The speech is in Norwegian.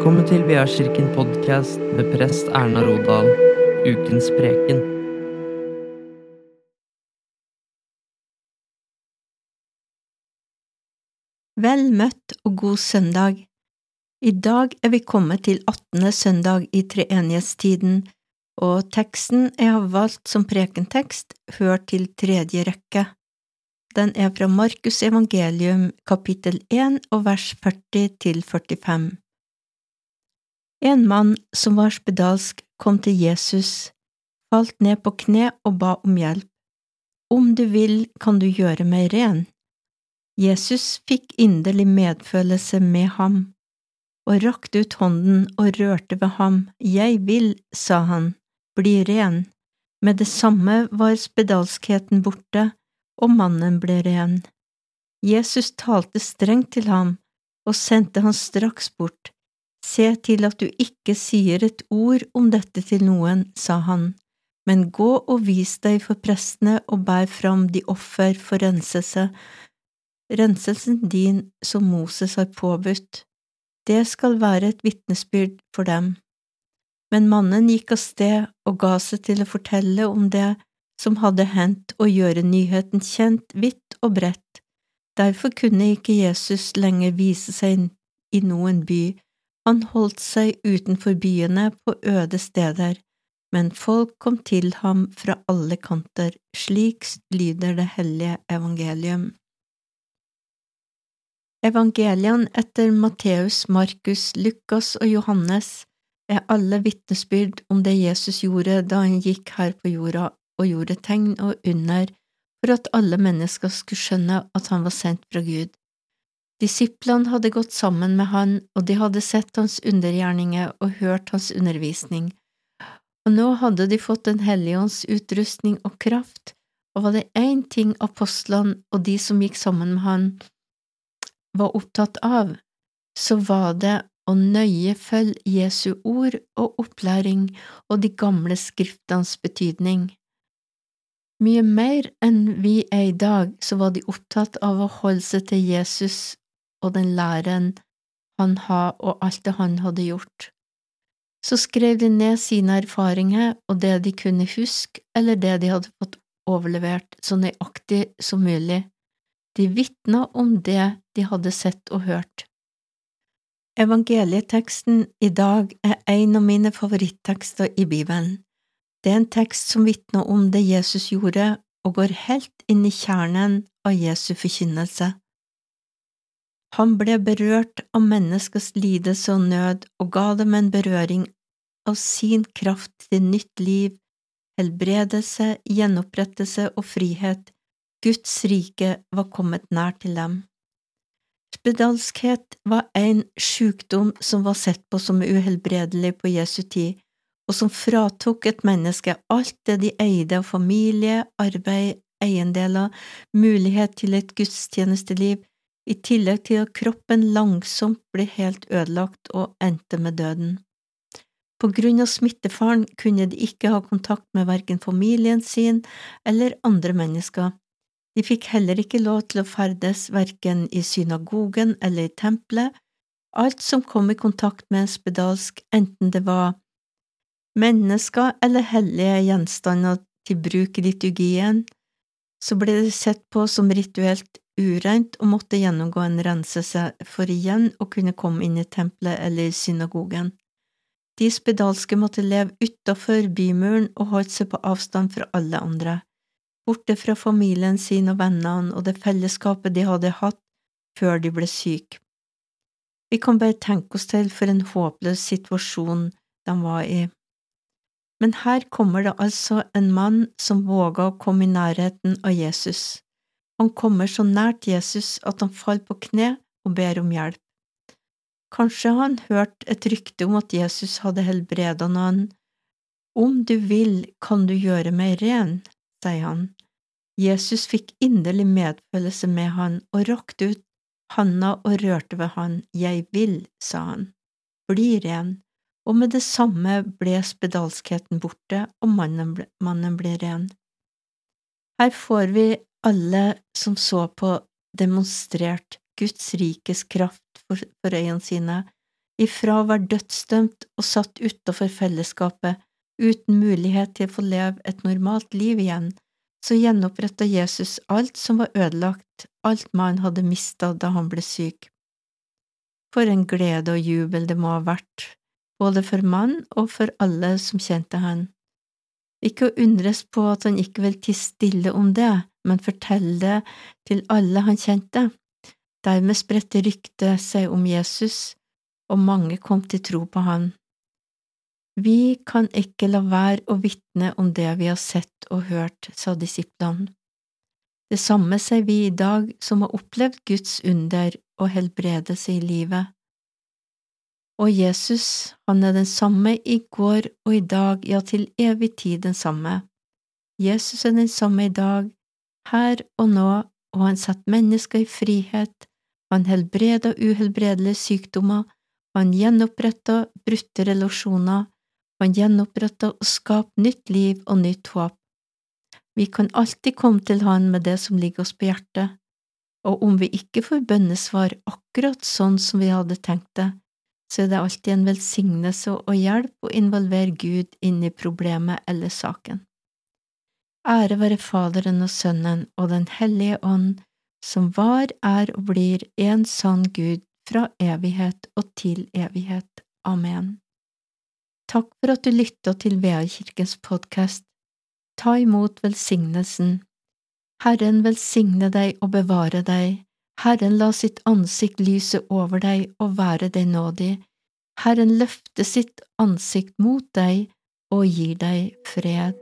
Velkommen til Viakirken podkast med prest Erna Rodal. Ukens preken. Vel møtt og god søndag. I dag er vi kommet til 18. søndag i treenighetstiden, og teksten jeg har valgt som prekentekst, hører til tredje rekke. Den er fra Markus evangelium kapittel 1 og vers 40 til 45. En mann som var spedalsk, kom til Jesus, falt ned på kne og ba om hjelp. Om du vil, kan du gjøre meg ren. Jesus fikk inderlig medfølelse med ham, og rakte ut hånden og rørte ved ham. Jeg vil, sa han, bli ren. Med det samme var spedalskheten borte, og mannen ble ren. Jesus talte strengt til ham og sendte han straks bort. Se til at du ikke sier et ord om dette til noen, sa han, men gå og vis deg for prestene og bær fram de offer for renselse, renselsen din som Moses har påbudt. Det skal være et vitnesbyrd for dem. Men mannen gikk av sted og ga seg til å fortelle om det som hadde hendt, og gjøre nyheten kjent vidt og bredt. Derfor kunne ikke Jesus lenger vise seg i noen by, han holdt seg utenfor byene på øde steder, men folk kom til ham fra alle kanter, slik lyder det hellige evangelium. Evangeliene etter Matteus, Markus, Lukas og Johannes er alle vitnesbyrd om det Jesus gjorde da han gikk her på jorda og gjorde tegn og under for at alle mennesker skulle skjønne at han var sendt fra Gud. Disiplene hadde gått sammen med han, og de hadde sett hans undergjerninger og hørt hans undervisning, og nå hadde de fått Den hellige ånds utrustning og kraft, og var det én ting apostlene og de som gikk sammen med han, var opptatt av, så var det å nøye følge Jesu ord og opplæring og de gamle skriftenes betydning. Mye mer enn vi er i dag, så var de opptatt av å holde seg til Jesus og den læren han har og alt det han hadde gjort. Så skrev de ned sine erfaringer og det de kunne huske eller det de hadde fått overlevert så nøyaktig som mulig. De vitna om det de hadde sett og hørt. Evangelieteksten i dag er en av mine favorittekster i Bibelen. Det er en tekst som vitner om det Jesus gjorde, og går helt inn i kjernen av Jesu forkynnelse. Han ble berørt av menneskers lidelse og nød og ga dem en berøring av sin kraft til nytt liv, helbredelse, gjenopprettelse og frihet. Guds rike var kommet nær til dem. Spedalskhet var en sykdom som var sett på som uhelbredelig på Jesu tid, og som fratok et menneske alt det de eide av familie, arbeid, eiendeler, mulighet til et gudstjenesteliv, i tillegg til at kroppen langsomt ble helt ødelagt og endte med døden. På grunn av smittefaren kunne de ikke ha kontakt med verken familien sin eller andre mennesker. De fikk heller ikke lov til å ferdes verken i synagogen eller i tempelet. Alt som kom i kontakt med en spedalsk, enten det var mennesker eller hellige gjenstander til bruk i liturgien, så ble det sett på som rituelt ureint og måtte gjennomgå en renselse for igjen å kunne komme inn i tempelet eller i synagogen. De spedalske måtte leve utafor bymuren og holdt seg på avstand fra alle andre, borte fra familien sin og vennene og det fellesskapet de hadde hatt før de ble syke. Vi kan bare tenke oss til for en håpløs situasjon de var i. Men her kommer det altså en mann som våga å komme i nærheten av Jesus. Han kommer så nært Jesus at han faller på kne og ber om hjelp. Kanskje han hørte et rykte om at Jesus hadde helbredet noen. Om du vil, kan du gjøre meg ren, sier han. Jesus fikk inderlig medfølelse med han og rakte ut handa og rørte ved han. Jeg vil, sa han. Bli ren. Og med det samme ble spedalskheten borte, og mannen ble, mannen ble ren. Her får vi alle som så på, demonstrert Guds rikes kraft for, for øynene sine. ifra å være dødsdømt og satt utafor fellesskapet, uten mulighet til å få leve et normalt liv igjen, så gjenoppretta Jesus alt som var ødelagt, alt man hadde mista da han ble syk. For en glede og jubel det må ha vært, både for mann og for alle som kjente han. Ikke å undres på at han ikke vil tie stille om det, men fortelle det til alle han kjente. Dermed spredte ryktet seg om Jesus, og mange kom til tro på han. Vi kan ikke la være å vitne om det vi har sett og hørt, sa disiplene. Det samme sier vi i dag som har opplevd Guds under og helbredelse i livet. Og Jesus, han er den samme i går og i dag, ja, til evig tid den samme. Jesus er den samme i dag, her og nå, og han setter mennesker i frihet, han helbreder uhelbredelige sykdommer, han gjenoppretter brutte relasjoner, han gjenoppretter og skaper nytt liv og nytt håp. Vi kan alltid komme til Han med det som ligger oss på hjertet, og om vi ikke får bønnesvar akkurat sånn som vi hadde tenkt det, så er det alltid en velsignelse og hjelp å involvere Gud inn i problemet eller saken. Ære være Faderen og Sønnen og Den hellige ånd, som var, er og blir en sann Gud fra evighet og til evighet. Amen. Takk for at du lytta til Veakirkens podkast. Ta imot velsignelsen. Herren velsigne deg og bevare deg. Herren la sitt ansikt lyse over deg og være deg nådig. Herren løfte sitt ansikt mot deg og gir deg fred.